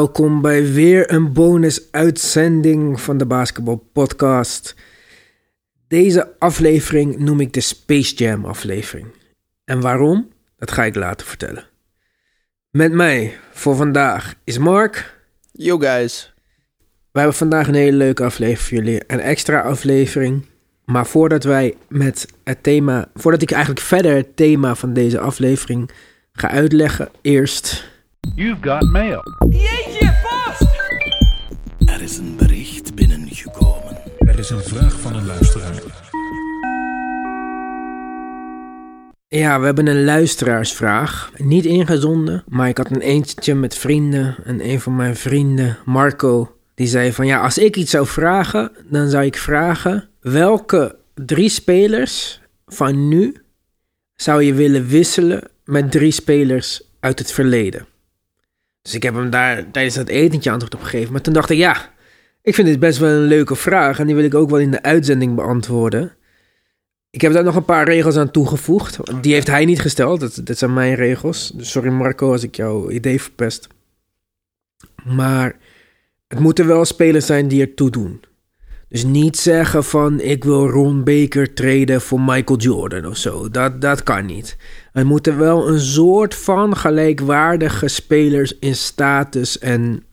Welkom bij weer een bonus-uitzending van de Basketball Podcast. Deze aflevering noem ik de Space Jam aflevering. En waarom? Dat ga ik later vertellen. Met mij voor vandaag is Mark. Yo guys. We hebben vandaag een hele leuke aflevering voor jullie. Een extra aflevering. Maar voordat wij met het thema, voordat ik eigenlijk verder het thema van deze aflevering ga uitleggen, eerst You've got mail. Er is een bericht binnengekomen. Er is een vraag van een luisteraar. Ja, we hebben een luisteraarsvraag. Niet ingezonden, maar ik had een eentje met vrienden. En een van mijn vrienden, Marco, die zei van... Ja, als ik iets zou vragen, dan zou ik vragen... Welke drie spelers van nu zou je willen wisselen met drie spelers uit het verleden? Dus ik heb hem daar tijdens dat etentje antwoord op gegeven. Maar toen dacht ik, ja, ik vind dit best wel een leuke vraag. En die wil ik ook wel in de uitzending beantwoorden. Ik heb daar nog een paar regels aan toegevoegd. Die heeft hij niet gesteld. Dat, dat zijn mijn regels. Dus sorry Marco als ik jouw idee verpest. Maar het moeten wel spelers zijn die ertoe doen. Dus niet zeggen van ik wil Ron Baker treden voor Michael Jordan of zo. Dat, dat kan niet. Er moeten wel een soort van gelijkwaardige spelers in status en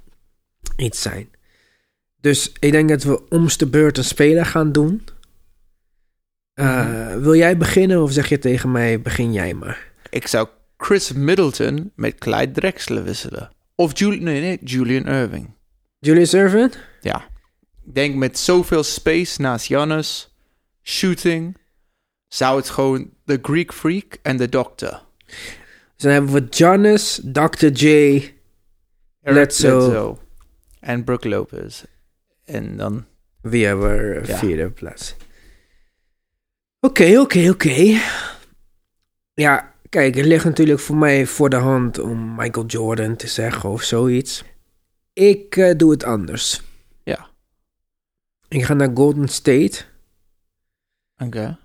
iets zijn. Dus ik denk dat we omste beurt een speler gaan doen. Uh, Wil jij beginnen of zeg je tegen mij, begin jij maar? Ik zou Chris Middleton met Clyde Drexler wisselen. Of Julian, nee, nee, Julian Irving. Julius Irvin? Ja. Denk met zoveel space naast Giannis, shooting, zou het gewoon de Greek Freak en de Doctor. Dus dan hebben we Giannis, Dr. J, Bledsoe. En Brook Lopez. En dan... Wie hebben we Ja. vierde plaats? Oké, oké, oké. Ja, kijk, het ligt natuurlijk voor mij voor de hand om Michael Jordan te zeggen of zoiets. Ik eh, doe het anders. Ik ga naar Golden State. Oké.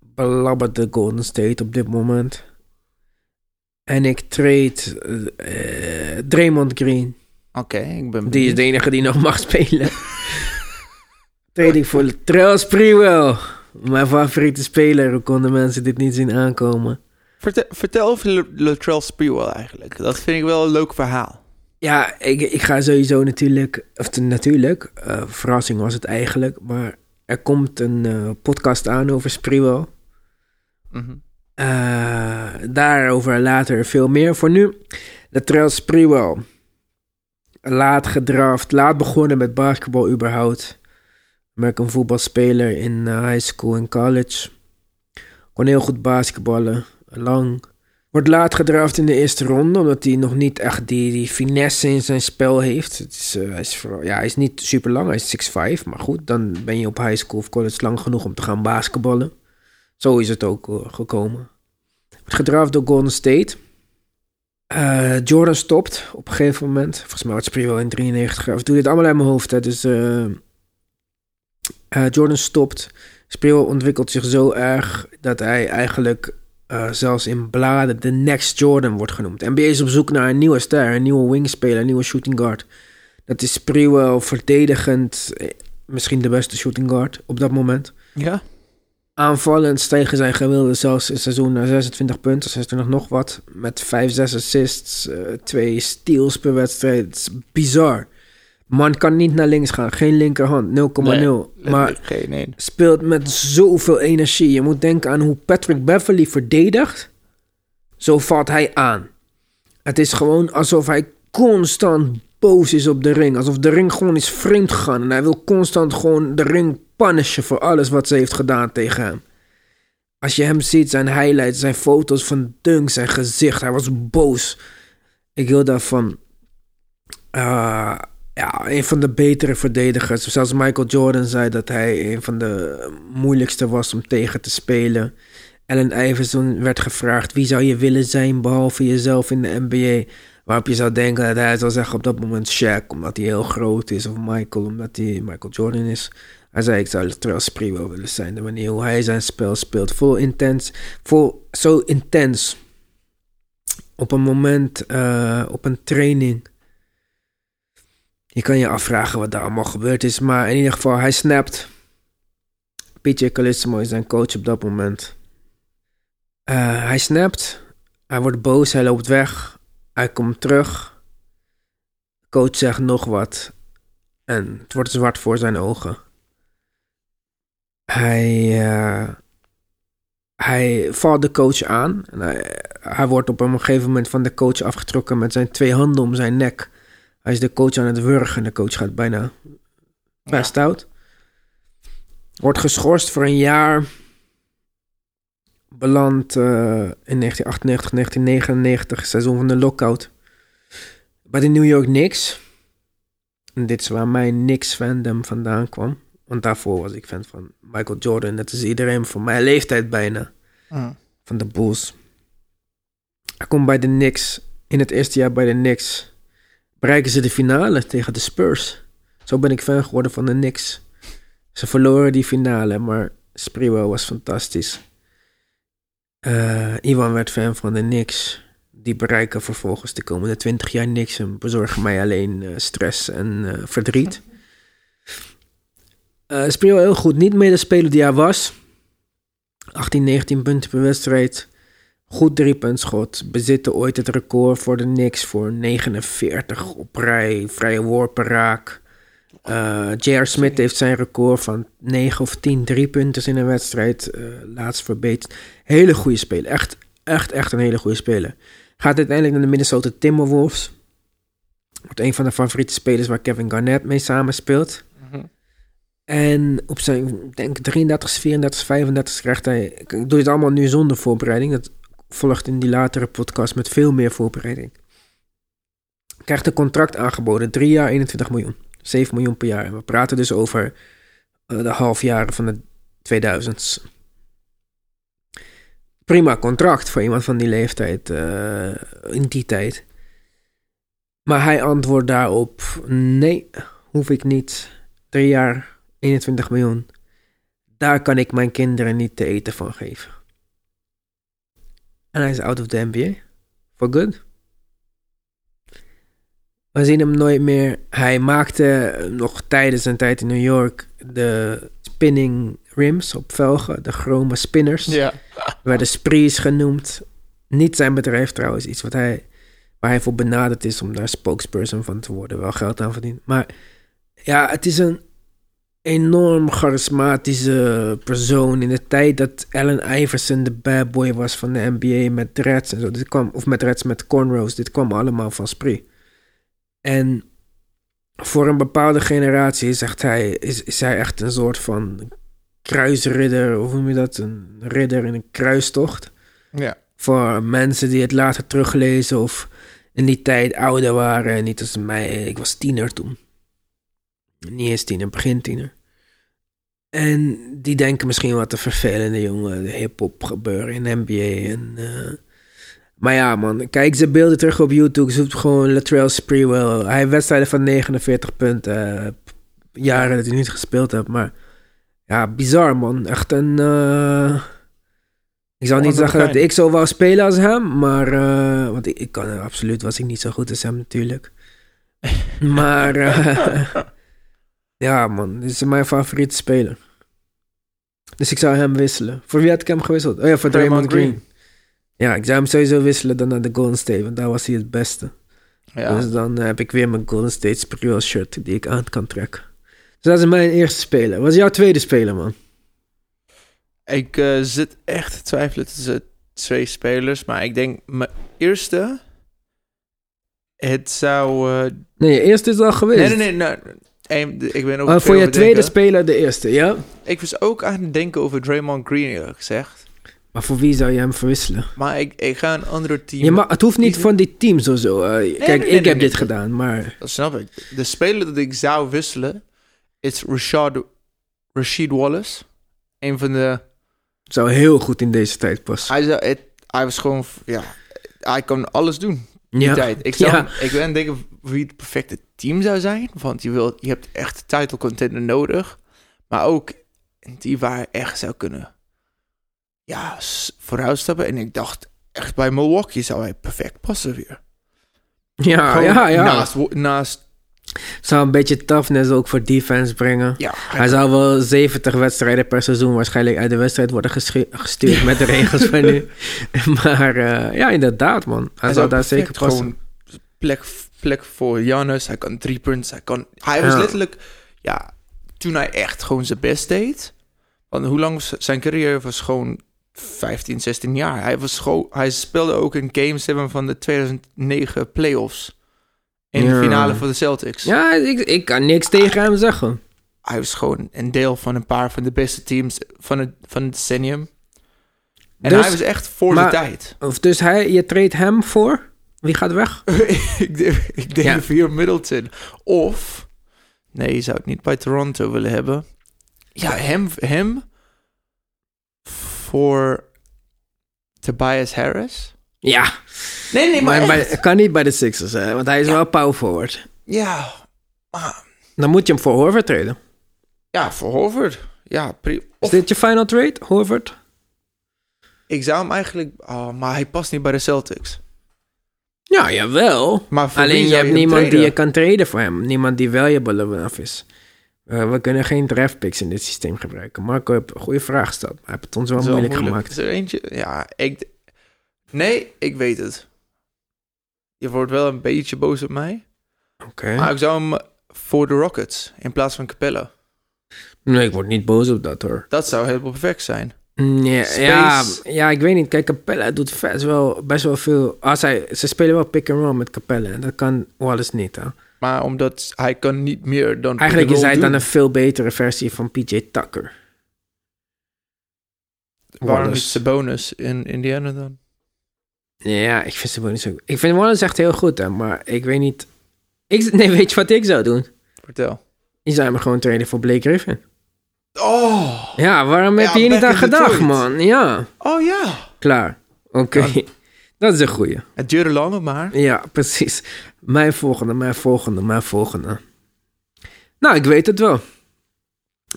Belabbert de Golden State op dit moment. En ik trade eh, Draymond Green. Oké, ik ben Die is benieuwd. de enige die nog mag spelen. Trade ik voor Trell Sprewell. Mijn favoriete speler. Hoe konden mensen dit niet zien aankomen? Vertel, vertel over Latrell Sprewell eigenlijk. Dat vind ik wel een leuk verhaal. Ja, ik, ik ga sowieso natuurlijk... Of te- natuurlijk, eh, verrassing was het eigenlijk. Maar er komt een eh, podcast aan over Sprewell. Mhm. Eh, daarover later veel meer. Voor nu, Latrell Sprewell. Laat gedraft, laat begonnen met basketbal überhaupt. American voetbalspeler in high school en college. Kon heel goed basketballen, lang. Wordt laat gedraft in de eerste ronde, omdat hij nog niet echt die, die finesse in zijn spel heeft. Het is, eh, hij, is ja, hij is niet super lang, hij is 6'5, maar goed, dan ben je op high school of college lang genoeg om te gaan basketballen. Zo is het ook eh, gekomen. Wordt gedraft door Golden State. Eh, Jordan stopt op een gegeven moment. Volgens mij wordt Sprewell in 93. Of doe dit allemaal uit mijn hoofd. Hè. Dus Jordan stopt. Sprewell ontwikkelt zich zo erg dat hij eigenlijk eh, zelfs in bladen de next Jordan wordt genoemd. NBA is op zoek naar een nieuwe ster, een nieuwe wingspeler, een nieuwe shooting guard. Dat is Sprewell verdedigend, eh, misschien de beste shooting guard op dat moment. Ja? Aanvallend stegen zijn gemiddelde zelfs in seizoen naar 26 punten, 26 nog wat. Met 5, 6 assists, eh, twee steals per wedstrijd. Bizar. Man kan niet naar links gaan, geen linkerhand, 0,0. maar geen speelt met zoveel energie. Je moet denken aan hoe Patrick Beverly verdedigt. Zo valt hij aan. Het is gewoon alsof hij constant boos is op de ring. Alsof de ring gewoon is vreemd gegaan. En hij wil constant gewoon de ring punishen voor alles wat ze heeft gedaan tegen hem. Als je hem ziet, zijn highlights, zijn foto's van Dunk, zijn gezicht. Hij was boos. Ik wil daarvan... eh, ja, een van de betere verdedigers. Zelfs Michael Jordan zei dat hij een van de moeilijkste was om tegen te spelen. Allen Iverson werd gevraagd wie zou je willen zijn behalve jezelf in de NBA. Waarop je zou denken dat hij zou zeggen op dat moment Shaq, omdat hij heel groot is. Of Michael, omdat hij Michael Jordan is. Hij zei, ik zou Latrell Sprewell willen zijn. De manier hoe hij zijn spel speelt. Vol intens. Vol, zo intens. op een moment, eh, op een training. Je kan je afvragen wat daar allemaal gebeurd is, maar in ieder geval, hij snapt. PJ Calissimo is zijn coach op dat moment. Eh, hij snapt, hij wordt boos, hij loopt weg, hij komt terug. Coach zegt nog wat en het wordt zwart voor zijn ogen. Hij, eh, hij valt de coach aan. En hij wordt op een gegeven moment van de coach afgetrokken met zijn twee handen om zijn nek. Hij is de coach aan het wurgen en de coach gaat bijna best out. Wordt geschorst voor een jaar. Belandt eh, in 1998, 1999, seizoen van de lockout. Bij de New York Knicks. En dit is waar mijn Knicks fandom vandaan kwam. Want daarvoor was ik fan van Michael Jordan. Dat is iedereen van mijn leeftijd bijna. Mm. Van de Bulls. Hij komt bij de Knicks. In het eerste jaar bij de Knicks. Bereiken ze de finale tegen de Spurs. Zo ben ik fan geworden van de Knicks. Ze verloren die finale, maar Sprewell was fantastisch. Eh, Iwan werd fan van de Knicks. Die bereiken vervolgens de komende 20 jaar niks en bezorgen mij alleen eh, stress en eh, verdriet. Sprewell heel goed. Niet meer de speler die hij was. 18, 19 punten per wedstrijd. Goed driepuntschot. Bezitten ooit het record voor de Knicks voor 49 op rij. Vrije worpen raak. Eh J.R. Smith heeft zijn record van 9 of 10 driepunters in een wedstrijd eh, laatst verbeterd. Hele goede speler. Echt, echt, echt een hele goede speler. Gaat uiteindelijk naar de Minnesota Timberwolves. Wordt een van de favoriete spelers waar Kevin Garnett mee samenspeelt. Mhm. En op zijn, denk 33, 34, 35 krijgt hij... Ik doe dit allemaal nu zonder voorbereiding. Dat volgt in die latere podcast met veel meer voorbereiding. Krijgt een contract aangeboden. Drie jaar, 21 miljoen. 7 miljoen per jaar. En we praten dus over eh, de halfjaren van de 2000s. Prima contract voor iemand van die leeftijd eh, in die tijd. Maar hij antwoordt daarop: nee, hoef ik niet. Drie jaar, 21 miljoen. Daar kan ik mijn kinderen niet te eten van geven. En hij is out of the NBA. For good. We zien hem nooit meer. Hij maakte nog tijdens zijn tijd in New York de spinning rims op velgen, de chrome spinners. Ja. Werden sprees genoemd. Niet zijn bedrijf trouwens, iets wat hij, waar hij voor benaderd is om daar spokesperson van te worden. Wel geld aan verdient. Maar ja, het is een enorm charismatische persoon. In de tijd dat Allen Iverson de bad boy was van de NBA met dreads en zo. Dit kwam, of met dreads met cornrows. Dit kwam allemaal van Spree. En voor een bepaalde generatie zegt hij, is, is hij echt een soort van kruisridder, of hoe noem je dat? Een ridder in een kruistocht. Ja. Voor mensen die het later teruglezen of in die tijd ouder waren. Niet als mij, ik was tiener toen. Niet eens tiener, begin tiener. En die denken misschien wat te vervelende jongen, de hip-hop gebeuren in NBA. En, eh, maar ja, man, kijk ze beelden terug op YouTube. Zoek gewoon Latrell Sprewell. Hij heeft wedstrijden van 49 punten. eh, jaren dat hij niet gespeeld heeft, maar ja, bizar, man. Echt een. eh, ik zou niet zeggen dat ik zo wou spelen als hem, maar. want ik, ik kan absoluut was ik niet zo goed als hem, natuurlijk. maar. Ja, man, dit is mijn favoriete speler. Dus ik zou hem wisselen. Voor wie had ik hem gewisseld? Oh ja, voor Draymond, Draymond Green. Ja, ik zou hem sowieso wisselen dan naar de Golden State, want daar was hij het beste. Ja. Dus dan heb ik weer mijn Golden State Sprewell shirt die ik aan kan trekken. Dus dat is mijn eerste speler. Wat is jouw tweede speler, man? Ik eh, zit echt te twijfelen tussen twee spelers, maar ik denk mijn eerste. Het zou. eh, Nee, je eerste is al geweest. nee, nee, nee. nou, één- ik ben ook voor je tweede denken. speler de eerste, ja? Ik was ook aan het denken over Draymond Green, eerlijk gezegd. Maar voor wie zou je hem verwisselen? Maar ik, ik ga een andere team. Je mag, het hoeft niet van die team zo zo. eh, kijk, nee, ik nee, heb dit gedaan, maar... Dat snap ik. De speler dat ik zou wisselen is Rashad, Rashid Wallace. Een van de. Zou heel goed in deze tijd passen. Hij, zou, het, hij was gewoon. Ja, hij kon alles doen. Die Ja. tijd. Ik, zou, Ja. ik ben denken wie het perfecte team zou zijn. Want je, wilt, je hebt echt title contender nodig. Maar ook die waar echt zou kunnen ja, vooruitstappen. En ik dacht echt bij Milwaukee zou hij perfect passen weer. Ja, Gewoon ja, ja. Naast, naast Zou een beetje toughness ook voor defense brengen. ja, Hij zou wel 70 wedstrijden per seizoen waarschijnlijk uit de wedstrijd worden gestuurd met de regels van nu. Maar eh, ja, inderdaad, man. Hij, zou daar zeker passen. Gewoon plek, plek voor Janus. Hij kan drie punts. Hij, kan, hij was letterlijk... Ja, toen hij echt gewoon zijn best deed. Want hoe lang was zijn carrière? was gewoon 15, 16 jaar. Hij, was gewoon, hij speelde ook in Game 7 van de 2009 playoffs. In Ja. de finale voor de Celtics. Ja, ik, ik kan niks tegen hem zeggen. Hij was gewoon een deel van een paar van de beste teams van het, van het decennium. En Dus- hij was echt voor maar- zijn tijd. Of dus hij, je treedt hem voor? Wie gaat weg? ik denk, ik denk Ja. via Middleton. Of, nee, je zou het niet bij Toronto willen hebben. Ja, hem, hem voor Tobias Harris. Ja, Nee, nee, maar maar, bij, echt. kan niet bij de Sixers, hè, want hij is Ja. wel power forward. Ja, maar- Dan moet je hem voor Horford treden. ja, voor Horford. Ja, Is dit je final trade, Horford? ik zou hem eigenlijk... Oh, maar hij past niet bij de Celtics. Ja, jawel. Maar Alleen je hebt niemand die je kan traden voor hem. Niemand die valuable enough is. Eh, we kunnen geen draft picks in dit systeem gebruiken. Marco heeft een goede vraag gesteld. Hij heeft het ons wel wel moeilijk, gemaakt. Is er eentje? Ja, ik... Nee, ik weet het. Je wordt wel een beetje boos op mij. Oké. Maar ik zou hem voor de Rockets in plaats van Capella. Nee, ik word niet boos op dat hoor. Dat zou helemaal perfect zijn. Nee, Space. ja, ja, ik weet niet. Kijk, Capella doet best wel, best wel veel. Als hij, ze spelen wel pick and roll met Capella. En dat kan Wallace niet. Hè? Maar omdat hij kan niet meer dan... Eigenlijk is hij dan een veel betere versie van PJ Tucker. Waarom Wallace. is Sabonis in Indiana dan? Ja, ik vind niet zo Ik vind Wallace echt heel goed, hè, maar ik weet niet. Ik, nee, weet je wat ik zou doen? Vertel. Je zou hem gewoon trainen voor Blake Griffin. Oh! Ja, waarom heb Ja, je hier niet aan gedacht, Detroit. man? Ja, Oh ja! klaar. Oké, dat is een goeie. Het duurde lang, maar... Ja, precies. Mijn volgende, mijn volgende, mijn volgende. Nou, ik weet het wel.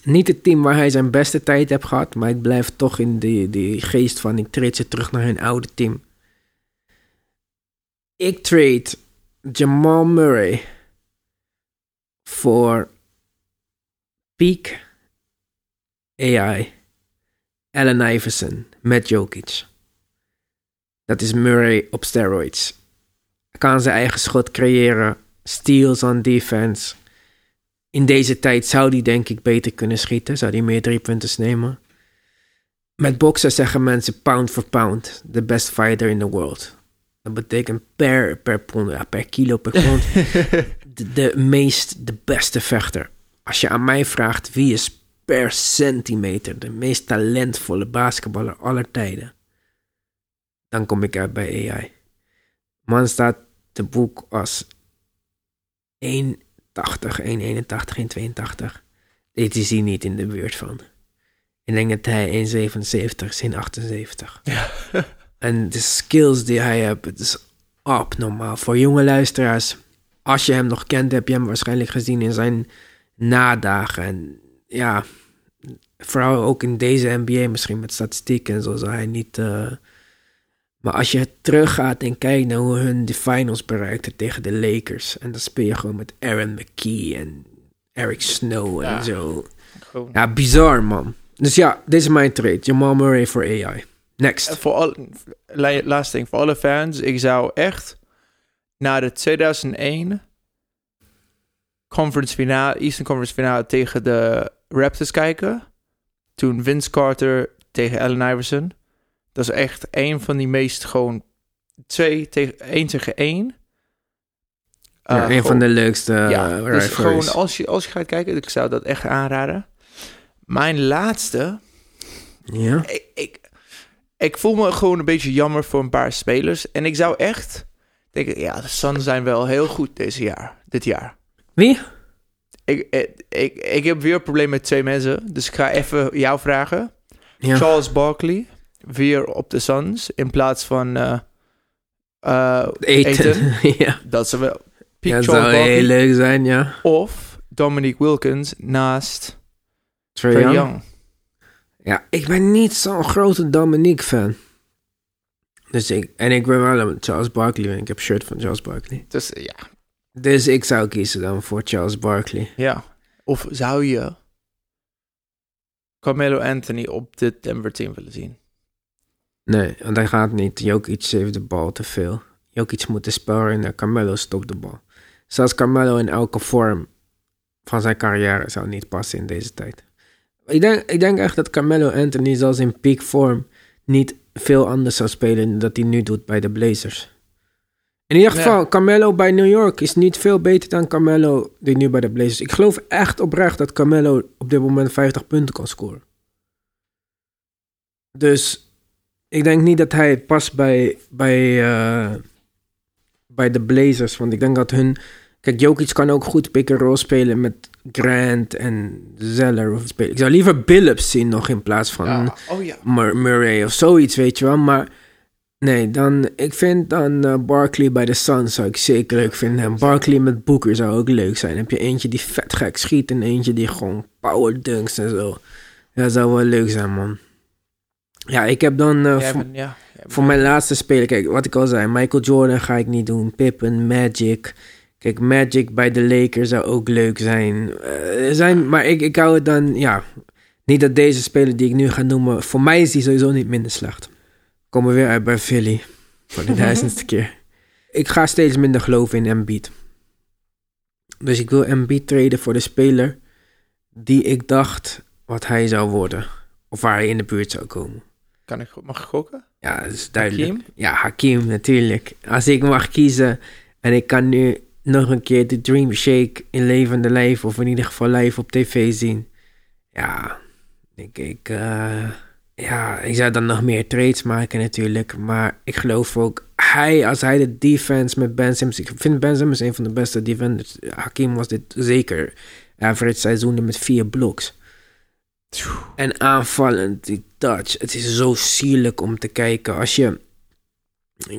Niet het team waar hij zijn beste tijd heeft gehad, maar ik blijf toch in die, die geest van ik trade ze terug naar hun oude team. Ik trade Jamal Murray voor peak AI Allen Iverson met Jokic. Dat is Murray op steroids. Kan zijn eigen schot creëren. Steals on defense. In deze tijd zou hij denk ik beter kunnen schieten. Zou hij meer drie punten nemen. Met boksen zeggen mensen pound for pound. The best fighter in the world. Dat betekent per, per pond, ja, per kilo per pond. de, de meest, de beste vechter. Als je aan mij vraagt wie is per centimeter de meest talentvolle basketballer aller tijden dan kom ik uit bij AI. Man staat te boek als 1,80, 1,81, 1,82. Dit is hij niet in de buurt van. Ik denk dat hij 1,77 is, 1,78. Ja. En de skills die hij heeft, het is abnormaal. Voor jonge luisteraars, als je hem nog kent, heb je hem waarschijnlijk gezien in zijn nadagen. En ja, vooral ook in deze NBA misschien met statistieken en zo, zal hij niet... eh, maar als je teruggaat en kijkt naar hoe hun de finals bereikten tegen de Lakers. En dan speel je gewoon met Aaron McKee en Eric Snow en Ja. zo. Ja, bizar man. Dus ja, dit is mijn trade. Jamal Murray voor AI. Next. Voor al, la- laatste ding, voor alle fans. Ik zou echt naar de 2001 conference finale, Eastern Conference finale tegen de Raptors kijken. Toen Vince Carter tegen Allen Iverson. Dat is echt een van die meest gewoon twee tegen één tegen één. Ja, Uh, een gewoon- van de leukste ja, uh, dus gewoon als je, als je gaat kijken, ik zou dat echt aanraden. Mijn laatste, Ja? ik, ik, ik voel me gewoon een beetje jammer voor een paar spelers. En ik zou echt denken, ja, de Suns zijn wel heel goed deze jaar, dit jaar. Wie? Ik, ik, ik, ik heb weer een probleem met twee mensen, dus ik ga even jou vragen. Ja. Charles Barkley, weer op de Suns, in plaats van uh, uh, Eten. ja. Dat zou wel... Pick ja, dat zou Barkley heel leuk zijn, ja. of Dominique Wilkins naast Trae Young. Young. Ja, ik ben niet zo'n grote Dominique-fan. Dus ik, en ik ben wel een Charles Barkley. en Ik heb shirt van Charles Barkley. Dus ja, Dus ik zou kiezen dan voor Charles Barkley. ja. Of zou je Carmelo Anthony op dit Denver team willen zien? Nee, want hij gaat niet. Jokic heeft de bal te veel. Jokic moet de spel en Carmelo stopt de bal. Zelfs Carmelo in elke vorm van zijn carrière zou niet passen in deze tijd. Ik denk, ik denk echt dat Carmelo Anthony zelfs in peak vorm niet veel anders zou spelen dan dat hij nu doet bij de Blazers. In ieder geval, Carmelo bij New York is niet veel beter dan Carmelo die nu bij de Blazers. Ik geloof echt oprecht dat Carmelo op dit moment 50 punten kan scoren. Dus ik denk niet dat hij past bij, bij, eh, bij de Blazers. Want ik denk dat hun... Kijk, Jokic kan ook goed pick-and-roll spelen met Grant en Zeller. Of. Ik zou liever Billups zien nog in plaats van Ja. Oh ja. Murray of zoiets, weet je wel. Maar nee, dan, ik vind dan eh, Barkley bij de Suns zou ik zeker leuk vinden. En Barkley met Booker zou ook leuk zijn. heb je eentje die vet gek schiet en eentje die gewoon power dunks en zo. Ja, dat zou wel leuk zijn, man. Ja, ik heb dan eh, voor, bent- ja. Jij bent- voor mijn laatste speler, kijk, wat ik al zei, Michael Jordan ga ik niet doen. Pippen, Magic. Kijk, Magic bij de Lakers zou ook leuk zijn. Eh, er zijn maar ik, ik hou het dan, ja. Niet dat deze speler die ik nu ga noemen, voor mij is die sowieso niet minder slecht. Komen we weer uit bij Philly. Voor de duizendste keer. Ik ga steeds minder geloven in Embiid. Dus ik wil Embiid treden voor de speler die ik dacht wat hij zou worden. Of waar hij in de buurt zou komen. Kan ik, mag ik gokken? Ja, dat is duidelijk. Hakeem? Ja, Hakim natuurlijk. Als ik mag kiezen en ik kan nu nog een keer de Dream Shake in levende lijf, of in ieder geval live op tv zien. Ja, denk ik. eh, ja, ik zou dan nog meer trades maken natuurlijk. Maar ik geloof ook, hij, als hij de defense met Ben Simmons... Ik vind Ben Simmons een van de beste defenders. Hakim was dit zeker. Average seizoenen met vier blocks. En aanvallend, die touch. Het is zo sierlijk om te kijken. Als je.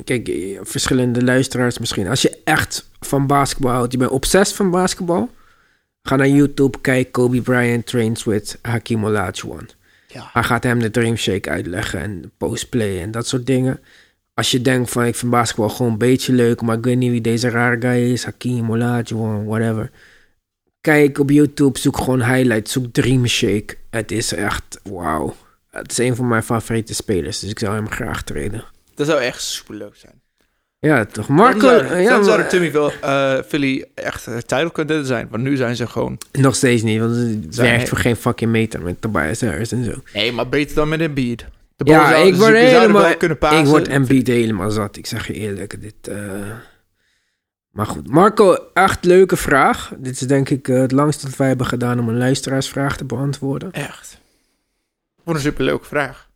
Kijk, verschillende luisteraars misschien. Als je echt van basketbal houdt, je bent obsessief van basketbal. Ga naar YouTube, kijk Kobe Bryant trains with Hakim Olajuwon. Ja. Hij gaat hem de Dream Shake uitleggen en postplay en dat soort dingen. Als je denkt van ik vind basketbal gewoon een beetje leuk, maar ik weet niet wie deze rare guy is, Hakim Olajuwon, whatever. Kijk op YouTube, zoek gewoon highlights, zoek Dream Shake. Het is echt wauw. Het is een van mijn favoriete spelers, dus ik zou hem graag treden. Dat zou echt super leuk zijn. Ja, toch? Dan Marco, zou, ja, dan zou de Timmy Vil- eh, Philly echt uh, tijdelijk kunnen zijn. Want nu zijn ze gewoon... nog steeds niet, want het Zijn- werkt voor geen fucking meter met Tobias Harris en zo. Nee, maar beter dan met Embiid. De Ja, ik word helemaal... wel. Ik word Embiid helemaal zat. Ik zeg je eerlijk, dit... eh, Maar goed, Marco, echt leuke vraag. Dit is denk ik eh, het langst dat wij hebben gedaan om een luisteraarsvraag te beantwoorden. Echt. Wat een superleuke vraag.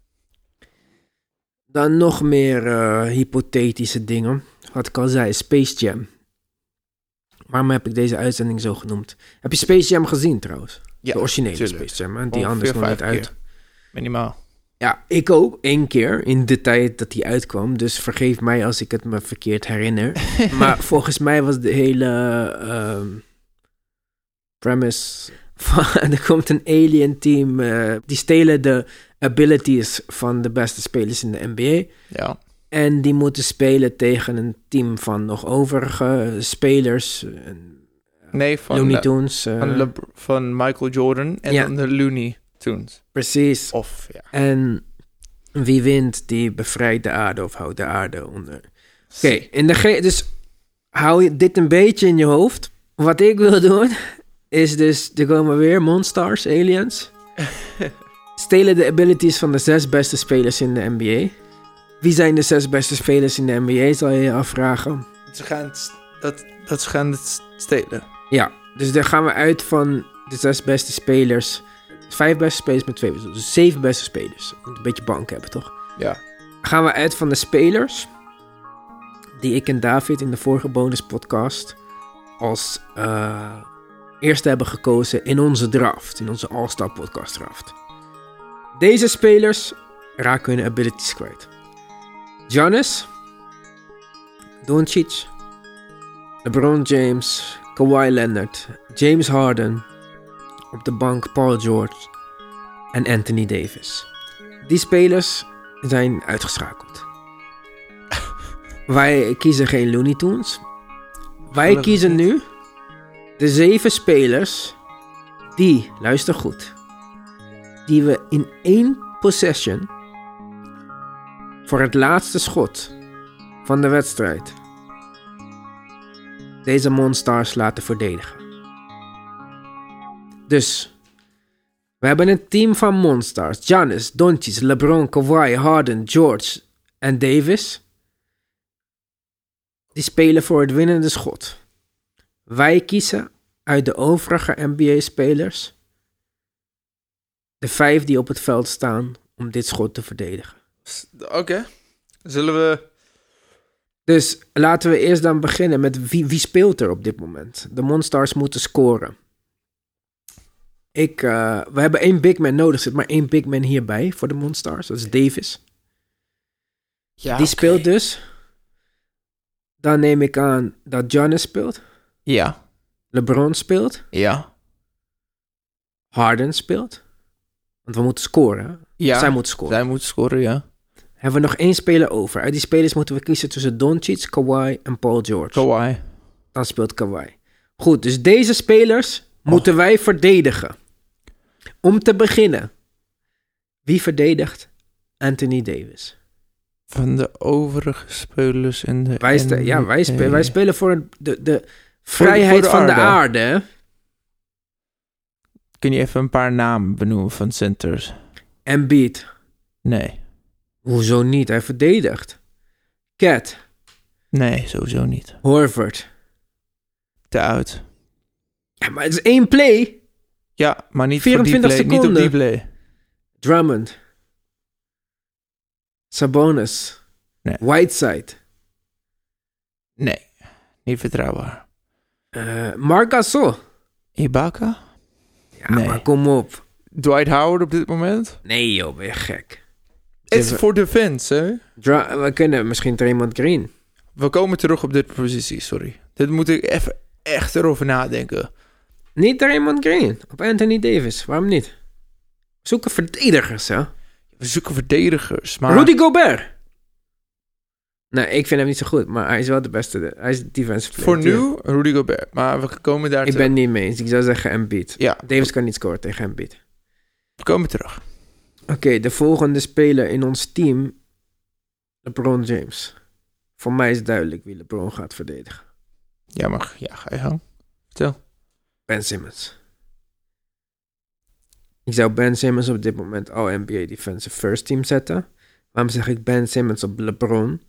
Dan nog meer eh, hypothetische dingen. Wat ik al zei, Space Jam. Waarom heb ik deze uitzending zo genoemd? Heb je Space Jam gezien trouwens? Ja, de originele tuurlijk. Space Jam, hè? die anders nog niet uit. keer. Minimaal. Ja, ik ook. één keer in de tijd dat die uitkwam. Dus vergeef mij als ik het me verkeerd herinner. maar volgens mij was de hele ehm, premise van... er komt een alien team. eh, die stelen de abilities van de beste spelers in de NBA. Ja. En die moeten spelen tegen een team van nog overige spelers. en Nee, van, Looney eh, Tunes. eh, van, Lebr- van Michael Jordan en Ja. dan de Looney Tunes. precies. Of, ja. En wie wint, die bevrijdt de aarde of houdt de aarde onder. Oké, in de dus hou je dit een beetje in je hoofd. Wat ik wil doen, is dus, er komen weer monsters, aliens. Stelen de abilities van de zes beste spelers in de NBA. Wie zijn de zes beste spelers in de NBA, zal je je afvragen. Ze gaan het, dat, dat ze gaan het stelen. Ja, dus daar gaan we uit van de zes beste spelers. Vijf beste spelers met twee beste. Dus zeven beste spelers. Moet een beetje bank hebben, toch? Ja. gaan we uit van de spelers die ik en David in de vorige bonuspodcast als eh, eerste hebben gekozen in onze draft, in onze All-Star podcast draft. Deze spelers raken hun abilities kwijt. Giannis, Doncic, LeBron James, Kawhi Leonard, James Harden, op de bank Paul George en Anthony Davis. Die spelers zijn uitgeschakeld. Wij kiezen geen Looney Tunes. Wij kiezen nu de zeven spelers die, luister goed, die we in één possession voor het laatste schot van de wedstrijd deze Monstars laten verdedigen. Dus, we hebben een team van Monstars. Giannis, Doncic, LeBron, Kawhi, Harden, George en Davis. Die spelen voor het winnende schot. Wij kiezen uit de overige NBA-spelers de vijf die op het veld staan om dit schot te verdedigen. Oké. Zullen we... Dus laten we eerst dan beginnen met wie, wie speelt er op dit moment. De Monstars moeten scoren. Ik, eh, we hebben één big man nodig. Er zit maar één big man hierbij voor de Monstars. Dat is Davis. Ja, Die speelt dus. Dan neem ik aan dat Giannis speelt. Ja. LeBron speelt. Ja. Harden speelt. Want we moeten scoren. Ja. Zij moeten scoren. Zij moet scoren, ja. Hebben we nog één speler over. Uit die spelers moeten we kiezen tussen Doncic, Kawhi en Paul George. Kawhi. Dan speelt Kawhi. Goed, dus deze spelers moeten wij verdedigen. Om te beginnen. Wie verdedigt Anthony Davis? Van de overige spelers in de... Wij, ja, wij, spe- NBA. wij spelen voor de, de vrijheid voor de van de aarde. Kun je even een paar namen benoemen van centers? Embiid. Nee. Hoezo niet? Hij verdedigt. Cat. Nee, sowieso niet. Horford. Te uit. Ja, maar het is één play. Ja, maar niet 24 voor die play. Niet op die seconden. play. Drummond. Sabonis. Nee. Whiteside. Nee. Niet vertrouwbaar. Eh Marc Gasol. Ibaka? Ja, Nee. maar kom op. Dwight Howard op dit moment? Nee joh, ben je gek. Het is Even- voor defense, hè? Dra- we kunnen misschien Draymond Green. We komen terug op dit positie, sorry. Dit moet ik even echt erover nadenken. Niet Draymond Green. Op Anthony Davis. Waarom niet? Zoeken verdedigers, hè? We zoeken verdedigers, maar... Rudy Gobert. Nee, ik vind hem niet zo goed, maar hij is wel de beste. Hij is defensive player. Voor nu, Rudy Gobert. Maar we komen daar Ik terug. ben niet mee eens. Ik zou zeggen Embiid. Ja, Davis kan niet scoren tegen Embiid. we komen terug. Oké, de volgende speler in ons team. LeBron James. Voor mij is duidelijk wie LeBron gaat verdedigen. Ja, maar ja, ga je gang. Vertel. Ben Simmons. Ik zou Ben Simmons op dit moment al NBA Defensive First Team zetten. Waarom zeg ik Ben Simmons op LeBron?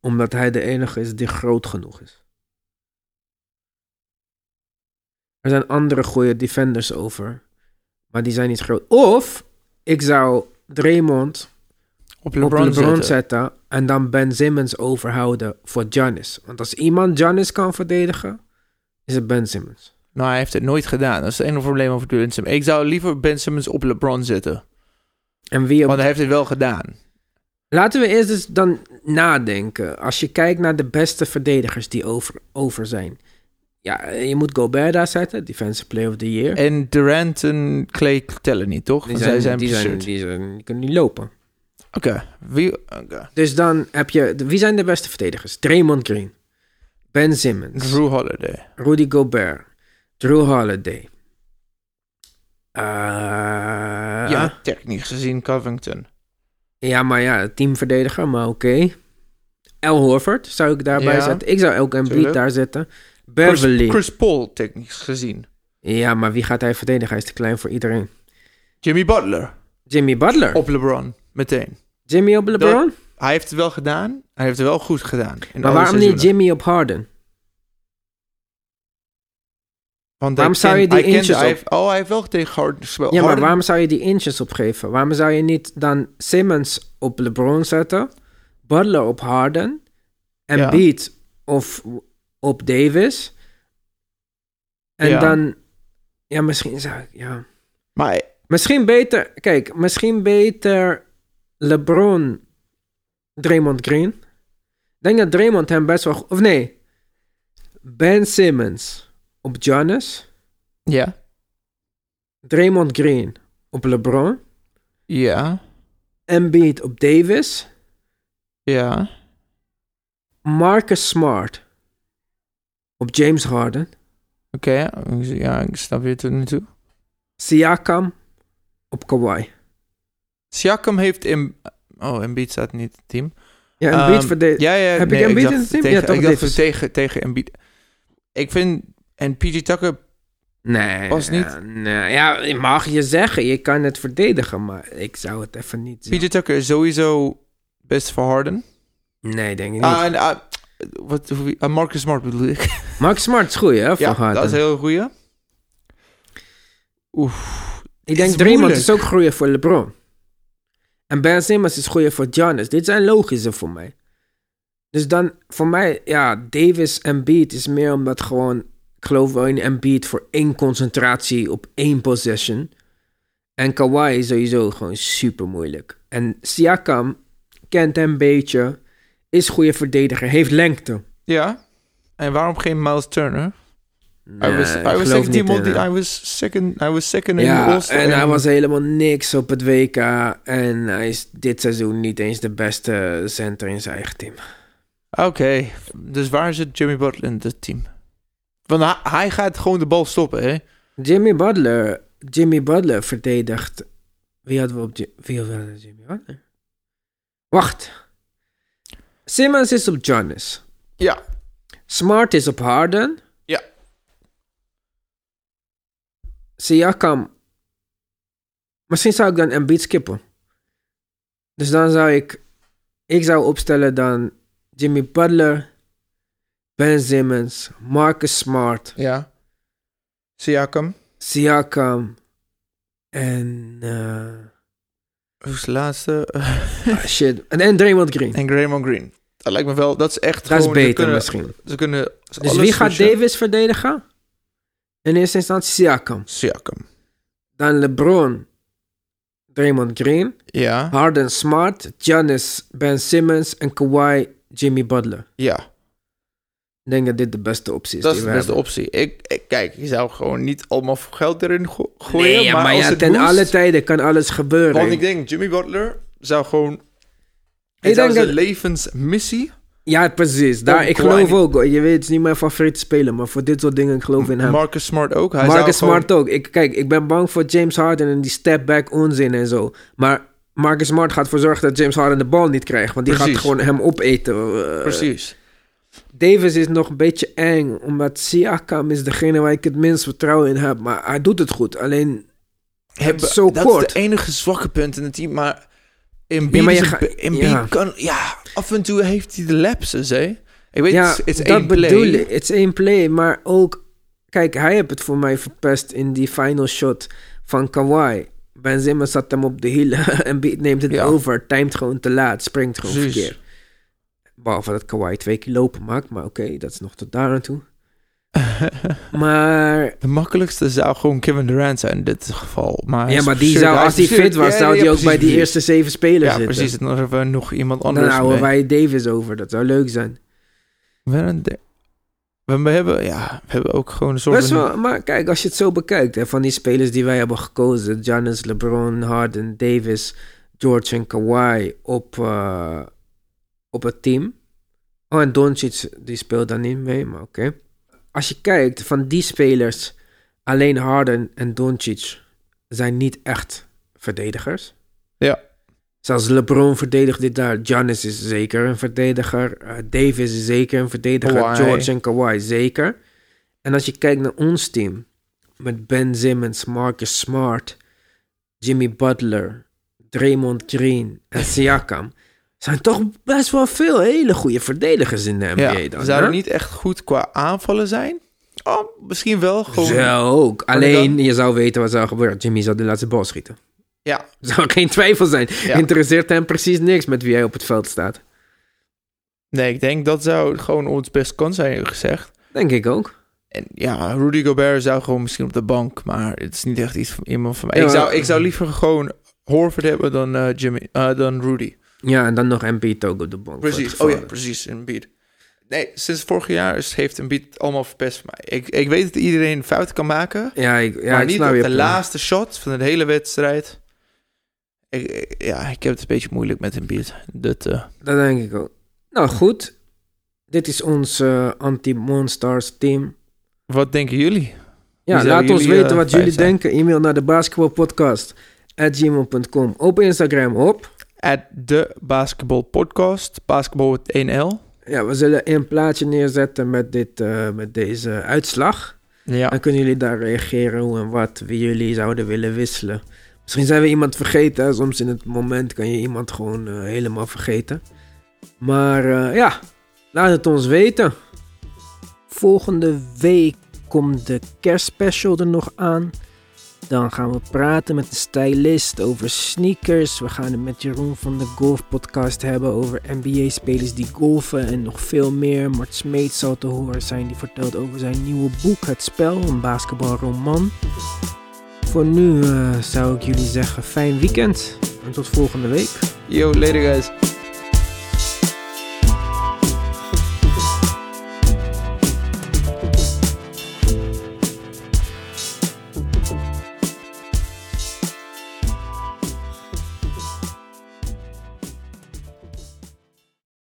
Omdat hij de enige is die groot genoeg is. Er zijn andere goede defenders over. Maar die zijn niet groot. Of ik zou Draymond Op op LeBron, LeBron zetten. zetten. En dan Ben Simmons overhouden voor Giannis. Want als iemand Giannis kan verdedigen, is het Ben Simmons. Nou, hij heeft het nooit gedaan. Dat is het enige probleem over Ben Simmons. Ik zou liever Ben Simmons op LeBron zetten. En wie op Want hij heeft het wel gedaan. Laten we eerst eens dan nadenken. Als je kijkt naar de beste verdedigers die over, over zijn. Ja, je moet Gobert daar zetten, Defensive Player of the Year. En Durant en Clay tellen niet, toch? die, zijn, zij zijn die, zijn, die, zijn, die kunnen niet lopen. Oké. Wie... Dus dan heb je... Wie zijn de beste verdedigers? Draymond Green. Ben Simmons. Drew Holiday. Rudy Gobert. Drew Holiday. Eh, Ja, technisch gezien Covington. Ja, maar ja, teamverdediger, maar oké. L. Horford zou ik daarbij Ja, zetten. Ik zou ook Embiid daar zetten. Chris, Beverly. Chris Paul, technisch gezien. Ja, maar wie gaat hij verdedigen? Hij is te klein voor iedereen. Jimmy Butler. Jimmy Butler. Op LeBron. Meteen. Jimmy op LeBron? Hij heeft het wel gedaan. Hij heeft het wel goed gedaan. maar waarom niet. Jimmy op Harden? Want waarom zou je die inches op- Oh, hij heeft wel tegen Harden gespeeld. Ja, maar waarom zou je die inches opgeven? Waarom zou je niet dan Simmons op LeBron zetten? Butler op Harden? En Ja. Beat of op Davis? En Ja. dan... Ja, misschien zou ik... Ja. Maar Misschien beter... Kijk, misschien beter LeBron... Draymond Green. Ik denk dat Draymond hem best wel... Of nee. Ben Simmons op Giannis. ja. Draymond Green op LeBron. Ja. Embiid op Davis. Ja. Marcus Smart op James Harden. Oké, ja, ik snap je tot nu toe. Siakam op Kawhi. Siakam heeft in... Oh, Embiid staat niet in het team. Ja, Embiid Ehm, verdedigt. Ja, ja. Heb nee, ik Embiid in het team? Tegen, Ja, toch, ik dacht tegen, tegen Embiid. Ik vind... En PG Tucker... Nee, Was niet? ja, nee, ja, mag je zeggen. Je kan het verdedigen, maar ik zou het even niet. PG Tucker is sowieso best voor Harden. Nee, denk ik niet. Ah, en, ah, wat, ah, Marcus Smart bedoel ik. Mark Smart is goed, hè, voor ja, Harden. dat is een heel goeie. Oef. Ik denk Draymond is ook groeien voor LeBron. En Ben Simmons is groeien voor Giannis. Dit zijn logische voor mij. Dus dan, voor mij, ja, Davis en Beat is meer omdat gewoon, ik geloof wel in Embiid voor één concentratie op één possession. En Kawhi is sowieso gewoon super moeilijk. En Siakam kent hem een beetje, is goede verdediger, heeft lengte. Ja. En waarom geen Miles Turner? Nee, I was, I was second team in. I was second, I was second in All-Star. en hij was helemaal niks op het WK. En hij is dit seizoen niet eens de beste center in zijn eigen team. Oké, dus waar zit Jimmy Butler in het team? Want hij, gaat gewoon de bal stoppen, hè? Jimmy Butler, Jimmy Butler verdedigt. Wie hadden we op wie hadden we Jimmy Butler? Wacht. Simmons is op Giannis. Ja. Smart is op Harden. Ja. Siakam. Misschien zou ik dan Embiid skippen. Dus dan zou ik... Ik zou opstellen dan Jimmy Butler, Ben Simmons, Marcus Smart, Ja. Siakam. Siakam en... Hoe is de laatste? ah, shit. En, en Draymond Green. en Draymond Green. Dat lijkt me wel, dat is echt Dat is beter kunnen, misschien. Ze kunnen Dus wie gaat Davis verdedigen? In eerste instantie Siakam. Siakam. Dan LeBron, Draymond Green. Ja. Harden Smart, Giannis, Ben Simmons en Kawhi, Jimmy Butler. Ja. Ik denk dat dit de beste optie is. Dat is de beste hebben. optie. Ik, ik, kijk, je zou gewoon niet allemaal geld erin go- gooien. Nee, ja, maar, als ja, het ten alle tijden kan alles gebeuren. Want ik denk, Jimmy Butler zou gewoon... Ik Ik denk zijn dat- levensmissie... Ja, precies. Daar, ik geloof ook. Je weet, het is niet mijn favoriete speler, maar voor dit soort dingen ik geloof in hem. Marcus Smart ook. Hij Marcus gewoon- Smart ook. Ik, kijk, ik ben bang voor James Harden en die step-back onzin en zo. Maar Marcus Smart gaat ervoor zorgen dat James Harden de bal niet krijgt. Want die Precies. gaat gewoon hem opeten. Eh, Precies. Davis is nog een beetje eng, omdat Siakam is degene waar ik het minst vertrouwen in heb. Maar hij doet het goed. Alleen, het is zo dat kort. is de enige zwakke punt in het team. Maar Embiid, Ja, maar je is een- ga- Embiid ja. kan... Ja, af en toe heeft hij de lapses, hè. Ik weet, ja, het is dat één play. Het is één play, maar ook... Kijk, hij heeft het voor mij verpest in die final shot van Kawhi. Ben Simmons zat hem op de hielen en neemt het Ja. over. Timed gewoon te laat, springt gewoon Precies. verkeerd. Behalve dat Kawhi twee keer lopen maakt, maar oké, dat is nog tot daar aan toe. Maar De makkelijkste zou gewoon Kevin Durant zijn in dit geval. Maar ja, maar die zou, als hij fit was, ja, zou ja, hij ook precies, bij die precies. eerste zeven spelers Ja, zitten. precies. Dan hebben we nog iemand Dan anders houden mee. wij Davis over, dat zou leuk zijn. We we hebben, ja, we hebben ook gewoon een soort... Best van- wel, maar kijk, als je het zo bekijkt, hè, van die spelers die wij hebben gekozen: Giannis, LeBron, Harden, Davis, George en Kawhi op, eh, op het team. Oh, en Doncic, die speelt dan niet mee, maar oké. Als je kijkt, van die spelers, alleen Harden en Doncic zijn niet echt verdedigers. Ja. Zelfs LeBron verdedigt dit daar. Giannis is zeker een verdediger. Eh, Davis is zeker een verdediger. Kawhi. George en Kawhi zeker. En als je kijkt naar ons team, met Ben Simmons, Marcus Smart, Jimmy Butler, Draymond Green en Siakam, zijn toch best wel veel hele goede verdedigers in de NBA ja, dan. zouden niet echt goed qua aanvallen zijn. Oh, misschien wel. Gewoon, Zo ook. Alleen, dan- je zou weten wat zou gebeuren. Jimmy zou de laatste bal schieten. Ja, Zou geen twijfel zijn. Ja. Interesseert hem precies niks met wie hij op het veld staat. nee, ik denk dat zou gewoon ons best kan zijn gezegd. Denk ik ook. En ja, Rudy Gobert zou gewoon misschien op de bank, maar het is niet echt iets van iemand van mij. Ja, ik, zou, ik zou liever gewoon Horford hebben dan eh, Jimmy, eh, dan Rudy. Ja, en dan nog Embiid ook op de bank. Precies. Oh ja, precies. Embiid. Nee, sinds vorig jaar is, heeft Embiid allemaal verpest voor mij. Ik, ik weet dat iedereen fouten kan maken, Ja, ik, ja, maar ik niet op de laatste shot van de hele wedstrijd. Ik, ja, ik heb het een beetje moeilijk met Embiid. Dat, eh, Dat denk ik ook. Nou, goed. Dit is ons eh, Anti-Monstars team. Wat denken jullie? Ja, laat ons weten eh, wat jullie zijn? denken. E-mail naar de basketbalpodcast at gmail.com. Op Instagram op. At de basketbalpodcast. Basketbal met 1L. Ja, we zullen een plaatje neerzetten met, dit, eh, met deze uitslag. Ja. Dan kunnen jullie daar reageren hoe en wat wie jullie zouden willen wisselen. Misschien zijn we iemand vergeten. hè. Soms in het moment kan je iemand gewoon eh, helemaal vergeten. Maar eh, ja, laat het ons weten. Volgende week komt de kerstspecial er nog aan. Dan gaan we praten met de stylist over sneakers. We gaan het met Jeroen van de Golf Podcast hebben over NBA-spelers die golfen en nog veel meer. Mart Smeet zal te horen zijn, die vertelt over zijn nieuwe boek Het Spel, een basketbalroman. Voor nu eh, zou ik jullie zeggen, fijn weekend en tot volgende week. Yo, later guys.